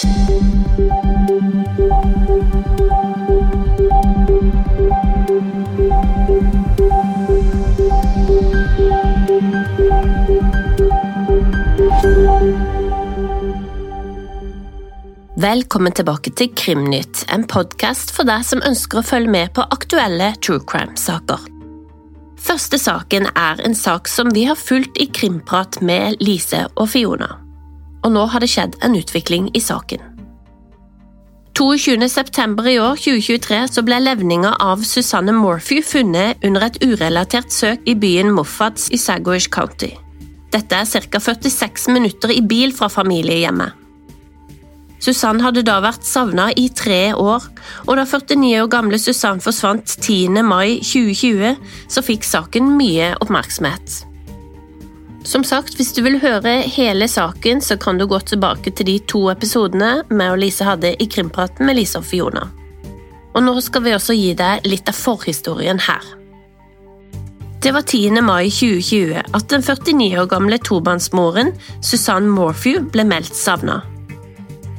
Velkommen tilbake til Krimnytt, en podkast for deg som ønsker å følge med på aktuelle true crime-saker. Første saken er en sak som vi har fulgt i Krimprat med Lise og Fiona. Og nå har det skjedd en utvikling i saken. 22. september i år 2023 så ble levninga av Susanne Morphy funnet under et urelatert søk i byen Moffads i Sagoish County. Dette er ca. 46 minutter i bil fra familiehjemmet. Susann hadde da vært savna i tre år, og da 49 år gamle Susann forsvant 10. mai 2020, så fikk saken mye oppmerksomhet. Som sagt, hvis du vil høre hele saken, så kan du gå tilbake til de to episodene meg og Lise hadde i Krimpraten med Lise og Fiona. Og nå skal vi også gi deg litt av forhistorien her. Det var 10. mai 2020 at den 49 år gamle tobarnsmoren Susanne Morphew ble meldt savna.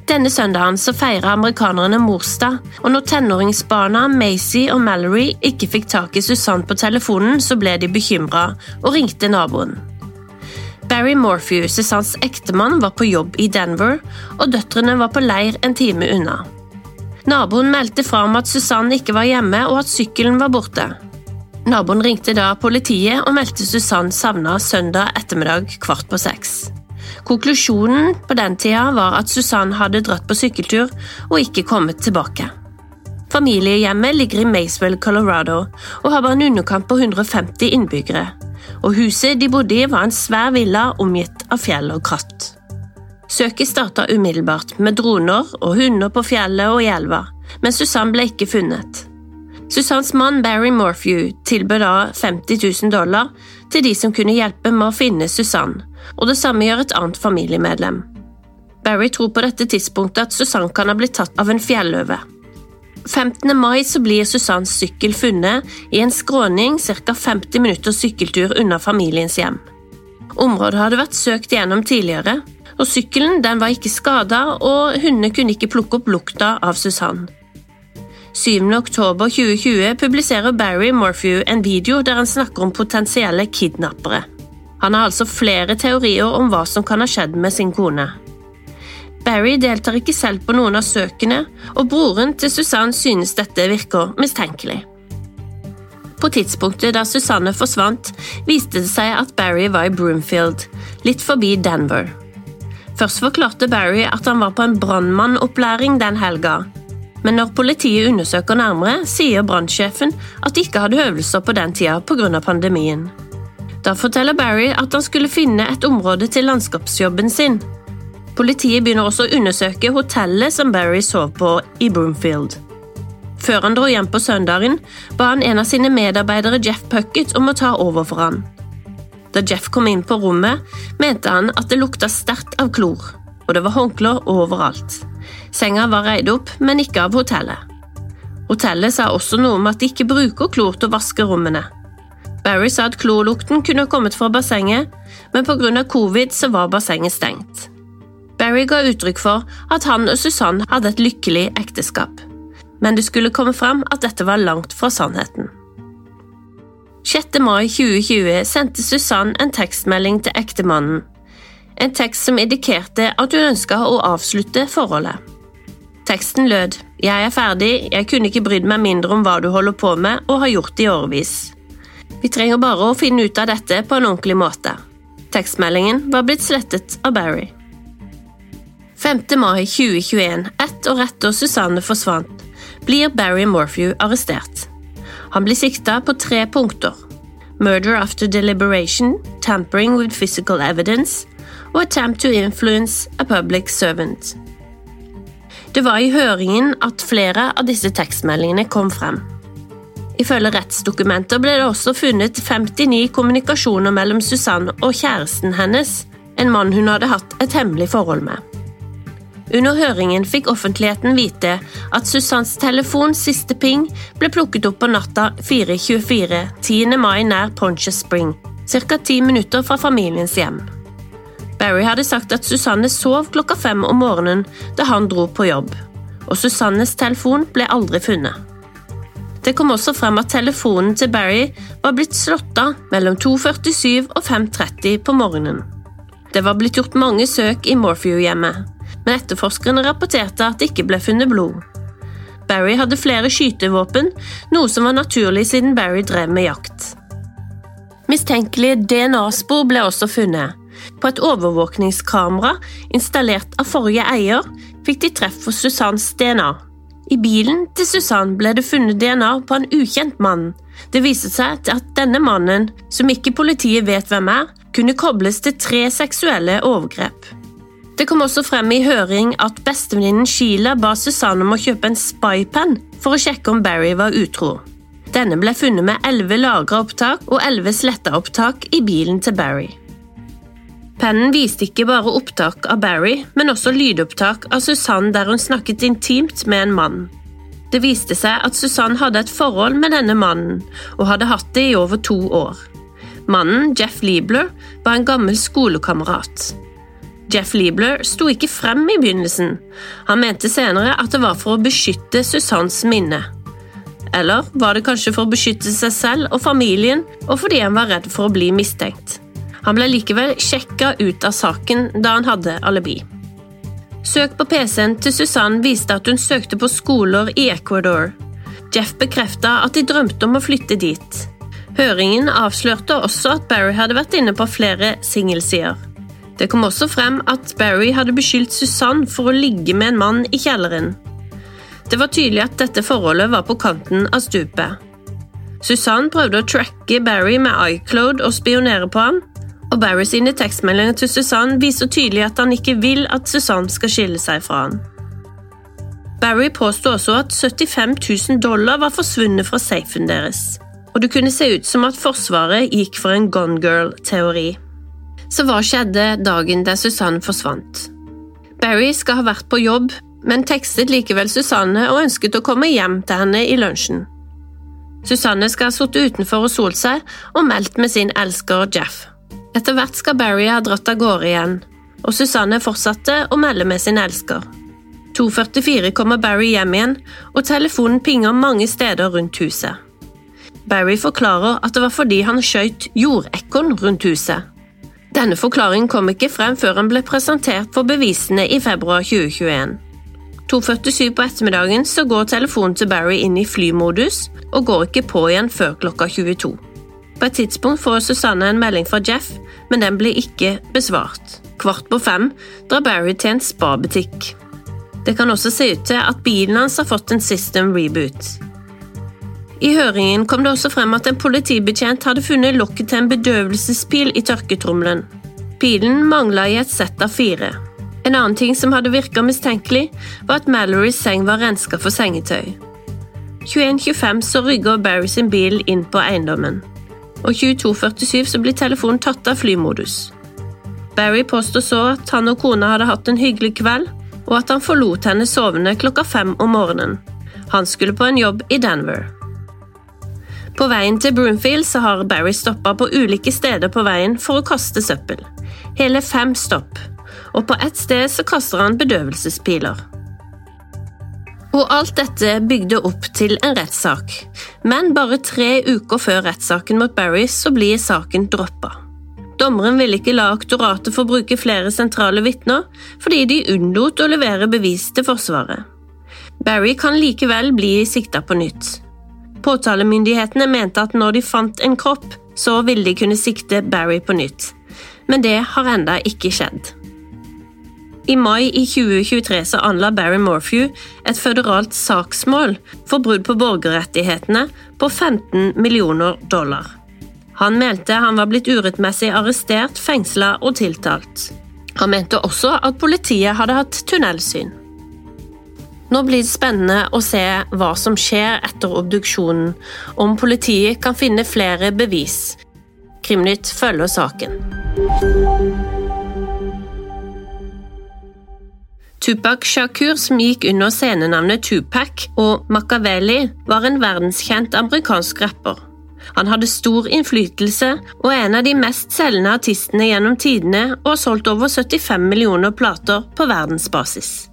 Denne søndagen så feirer amerikanerne morsdag, og når tenåringsbarna Macy og Mallory ikke fikk tak i Susanne på telefonen, så ble de bekymra og ringte naboen. Barry Morphew, Susannes ektemann, var på jobb i Denver, og døtrene var på leir en time unna. Naboen meldte fra om at Susanne ikke var hjemme og at sykkelen var borte. Naboen ringte da politiet og meldte Susanne savna søndag ettermiddag kvart på seks. Konklusjonen på den tida var at Susanne hadde dratt på sykkeltur og ikke kommet tilbake. Familiehjemmet ligger i Maysville, Colorado, og har bare en underkant på 150 innbyggere. Og huset de bodde i, var en svær villa omgitt av fjell og kratt. Søket starta umiddelbart, med droner og hunder på fjellet og i elva, men Susann ble ikke funnet. Susannes mann Barry Morphew tilbød da 50 000 dollar til de som kunne hjelpe med å finne Susann, og det samme gjør et annet familiemedlem. Barry tror på dette tidspunktet at Susann kan ha blitt tatt av en fjelløve. 15. mai så blir Susannes sykkel funnet i en skråning ca. 50 minutter sykkeltur unna familiens hjem. Området hadde vært søkt gjennom tidligere, og sykkelen den var ikke skada, og hundene kunne ikke plukke opp lukta av Susann. 7. oktober 2020 publiserer Barry Morphew en video der han snakker om potensielle kidnappere. Han har altså flere teorier om hva som kan ha skjedd med sin kone. Barry deltar ikke selv på noen av søkene, og broren til Susanne synes dette virker mistenkelig. På tidspunktet da Susanne forsvant, viste det seg at Barry var i Broomfield, litt forbi Denver. Først forklarte Barry at han var på en brannmannopplæring den helga, men når politiet undersøker nærmere, sier brannsjefen at de ikke hadde øvelser på den tida pga. pandemien. Da forteller Barry at han skulle finne et område til landskapsjobben sin. Politiet begynner også å undersøke hotellet som Barry sov på i Broomfield. Før han dro hjem på søndagen, ba han en av sine medarbeidere Jeff Puckett om å ta over for han. Da Jeff kom inn på rommet, mente han at det lukta sterkt av klor, og det var håndklær overalt. Senga var reid opp, men ikke av hotellet. Hotellet sa også noe om at de ikke bruker klor til å vaske rommene. Barry sa at klorlukten kunne kommet fra bassenget, men pga. covid så var bassenget stengt. Barry ga uttrykk for at han og Susanne hadde et lykkelig ekteskap, men det skulle komme fram at dette var langt fra sannheten. 6. mai 2020 sendte Susanne en tekstmelding til ektemannen, en tekst som indikerte at hun ønska å avslutte forholdet. Teksten lød Jeg er ferdig, jeg kunne ikke brydd meg mindre om hva du holder på med og har gjort i årevis. Vi trenger bare å finne ut av dette på en ordentlig måte. Tekstmeldingen var blitt slettet av Barry. 5. mai 2021, ett år etter Susanne forsvant, blir Barry Morphew arrestert. Han blir sikta på tre punkter. Murder after deliberation, tampering with physical evidence og attempt to influence a public servant. Det var i høringen at flere av disse tekstmeldingene kom frem. Ifølge rettsdokumenter ble det også funnet 59 kommunikasjoner mellom Susanne og kjæresten hennes, en mann hun hadde hatt et hemmelig forhold med. Under høringen fikk offentligheten vite at Susannes telefons siste ping ble plukket opp på natta 4.24 10. mai nær Pontius Spring, ca. ti minutter fra familiens hjem. Barry hadde sagt at Susanne sov klokka fem om morgenen da han dro på jobb, og Susannes telefon ble aldri funnet. Det kom også frem at telefonen til Barry var blitt slått av mellom 2.47 og 5.30 på morgenen. Det var blitt gjort mange søk i Morphew-hjemmet, men etterforskerne rapporterte at det ikke ble funnet blod. Barry hadde flere skytevåpen, noe som var naturlig siden Barry drev med jakt. Mistenkelige DNA-spor ble også funnet. På et overvåkningskamera installert av forrige eier fikk de treff for Susannes DNA. I bilen til Susann ble det funnet DNA på en ukjent mann. Det viste seg at denne mannen, som ikke politiet vet hvem er, kunne kobles til tre seksuelle overgrep. Det kom også frem i høring at bestevenninnen Sheila ba Susanne om å kjøpe en spypen for å sjekke om Barry var utro. Denne ble funnet med elleve lagra opptak og elleve sletta opptak i bilen til Barry. Pennen viste ikke bare opptak av Barry, men også lydopptak av Susanne der hun snakket intimt med en mann. Det viste seg at Susanne hadde et forhold med denne mannen, og hadde hatt det i over to år. Mannen, Jeff Liebler, var en gammel skolekamerat. Jeff Liebler sto ikke frem i begynnelsen. Han mente senere at det var for å beskytte Susannes minne. Eller var det kanskje for å beskytte seg selv og familien, og fordi han var redd for å bli mistenkt? Han ble likevel sjekka ut av saken da han hadde alibi. Søk på PC-en til Susann viste at hun søkte på skoler i Ecuador. Jeff bekrefta at de drømte om å flytte dit. Høringen avslørte også at Barry hadde vært inne på flere singelsider. Det kom også frem at Barry hadde beskyldt Susanne for å ligge med en mann i kjelleren. Det var tydelig at dette forholdet var på kanten av stupet. Susanne prøvde å tracke Barry med iCloud og spionere på han, og Barry sine tekstmeldinger til Susanne viser tydelig at han ikke vil at Susanne skal skille seg fra han. Barry påsto også at 75 000 dollar var forsvunnet fra safen deres, og det kunne se ut som at Forsvaret gikk for en Gone Girl-teori. Så hva skjedde dagen der Susanne forsvant? Barry skal ha vært på jobb, men tekstet likevel Susanne og ønsket å komme hjem til henne i lunsjen. Susanne skal ha sittet utenfor og solt seg og meldt med sin elsker Jeff. Etter hvert skal Barry ha dratt av gårde igjen, og Susanne fortsatte å melde med sin elsker. 2.44 kommer Barry hjem igjen, og telefonen pinger mange steder rundt huset. Barry forklarer at det var fordi han skjøt jordekorn rundt huset. Denne forklaringen kom ikke frem før han ble presentert for bevisene i februar 2021. 2.47 på ettermiddagen så går telefonen til Barry inn i flymodus og går ikke på igjen før klokka 22. På et tidspunkt får Susanne en melding fra Jeff, men den blir ikke besvart. Kvart på fem drar Barry til en spabutikk. Det kan også se ut til at bilen hans har fått en system reboot. I høringen kom det også frem at en politibetjent hadde funnet lokket til en bedøvelsespil i tørketrommelen. Pilen mangla i et sett av fire. En annen ting som hadde virka mistenkelig, var at Malorys seng var renska for sengetøy. 21.25 så rygger Barry sin bil inn på eiendommen og 22.47 så blir telefonen tatt av flymodus. Barry påstår så at han og kona hadde hatt en hyggelig kveld, og at han forlot henne sovende klokka fem om morgenen. Han skulle på en jobb i Denver. På veien til Broomfield så har Barry stoppa på ulike steder på veien for å kaste søppel. Hele fem stopp, og på ett sted så kaster han bedøvelsespiler. Og alt dette bygde opp til en rettssak, men bare tre uker før rettssaken mot Barry så blir saken droppa. Dommeren ville ikke la aktoratet få bruke flere sentrale vitner, fordi de unnlot å levere bevis til Forsvaret. Barry kan likevel bli sikta på nytt. Påtalemyndighetene mente at når de fant en kropp, så ville de kunne sikte Barry på nytt, men det har enda ikke skjedd. I mai i 2023 så anla Barry Morphew et føderalt saksmål for brudd på borgerrettighetene på 15 millioner dollar. Han mente han var blitt urettmessig arrestert, fengsla og tiltalt. Han mente også at politiet hadde hatt tunnelsyn. Nå blir det spennende å se hva som skjer etter obduksjonen, om politiet kan finne flere bevis. Krimnytt følger saken. Tupac Shakur, som gikk under scenenavnet Tupac, og Machiavelli, var en verdenskjent amerikansk rapper. Han hadde stor innflytelse og er en av de mest selgende artistene gjennom tidene og har solgt over 75 millioner plater på verdensbasis.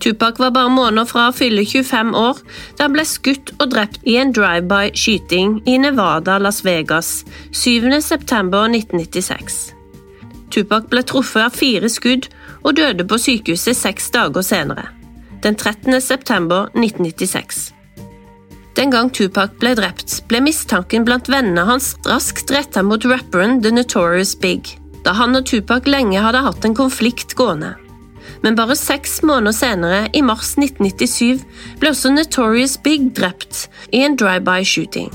Tupac var bare måneder fra å fylle 25 år da han ble skutt og drept i en drive-by-skyting i Nevada, Las Vegas 7.9.1996. Tupac ble truffet av fire skudd og døde på sykehuset seks dager senere, den 13. september 1996. Den gang Tupac ble drept, ble mistanken blant vennene hans raskt retta mot rapperen The Notorious Big, da han og Tupac lenge hadde hatt en konflikt gående. Men bare seks måneder senere, i mars 1997, ble også Notorious Big drept i en drive-by-shooting.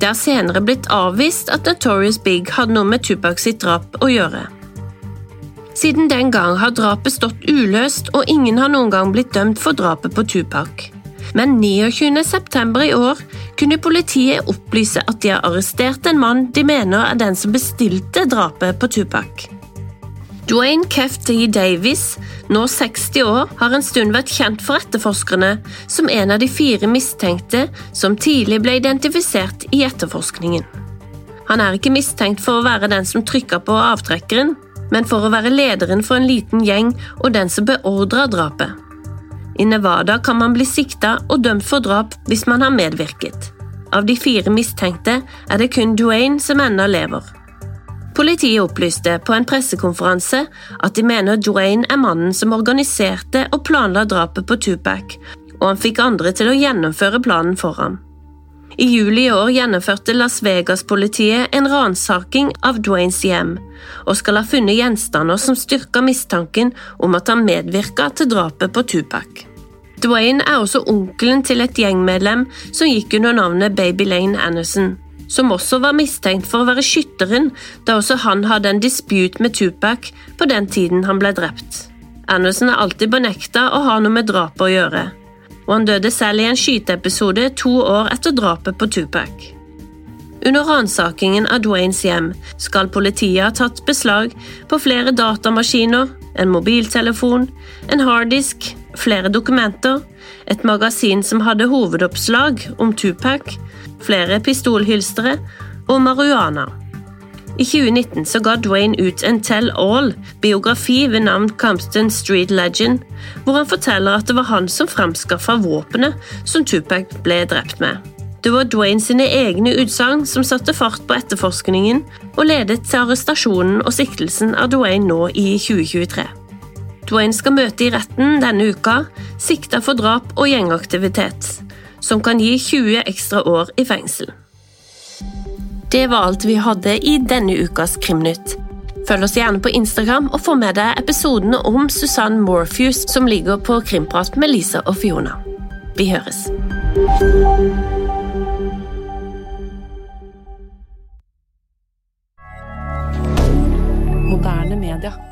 Det har senere blitt avvist at Notorious Big hadde noe med Tupac sitt drap å gjøre. Siden den gang har drapet stått uløst, og ingen har noen gang blitt dømt for drapet på Tupac men 29.9. i år kunne politiet opplyse at de har arrestert en mann de mener er den som bestilte drapet på Tupac. Dwayne Kefty Davis, nå 60 år, har en stund vært kjent for etterforskerne som en av de fire mistenkte som tidlig ble identifisert i etterforskningen. Han er ikke mistenkt for å være den som trykka på avtrekkeren, men for å være lederen for en liten gjeng og den som beordra drapet. I Nevada kan man bli sikta og dømt for drap hvis man har medvirket. Av de fire mistenkte er det kun Duane som ennå lever. Politiet opplyste på en pressekonferanse at de mener Dwayne er mannen som organiserte og planla drapet på Tupac, og han fikk andre til å gjennomføre planen for ham. I juli i år gjennomførte Las Vegas-politiet en ransaking av Dwaynes hjem, og skal ha funnet gjenstander som styrker mistanken om at han medvirka til drapet på Tupac. Dwayne er også onkelen til et gjengmedlem som gikk under navnet Baby Lane Anderson, som også var mistenkt for å være skytteren da også han hadde en dispute med Tupac på den tiden han ble drept. Anderson har alltid benekta å ha noe med drapet å gjøre og han døde selv i en skyteepisode to år etter drapet på Tupac. Under ransakingen av Dwaynes hjem skal politiet ha tatt beslag på flere datamaskiner, en mobiltelefon, en harddisk, flere dokumenter, et magasin som hadde hovedoppslag om Tupac, flere pistolhylstre og marihuana. I 2019 så ga Dwayne ut en Tell All-biografi ved navn Compton Street Legend, hvor han forteller at det var han som framskaffa våpenet som Tupac ble drept med. Det var Dwayne sine egne utsagn som satte fart på etterforskningen og ledet til arrestasjonen og siktelsen av Dwayne nå i 2023. Dwayne skal møte i retten denne uka, sikta for drap og gjengaktivitet, som kan gi 20 ekstra år i fengsel. Det var alt vi hadde i denne ukas Krimnytt. Følg oss gjerne på Instagram og få med deg episodene om Susanne Morpheus som ligger på Krimprat med Lisa og Fiona. Vi høres. Moderne media.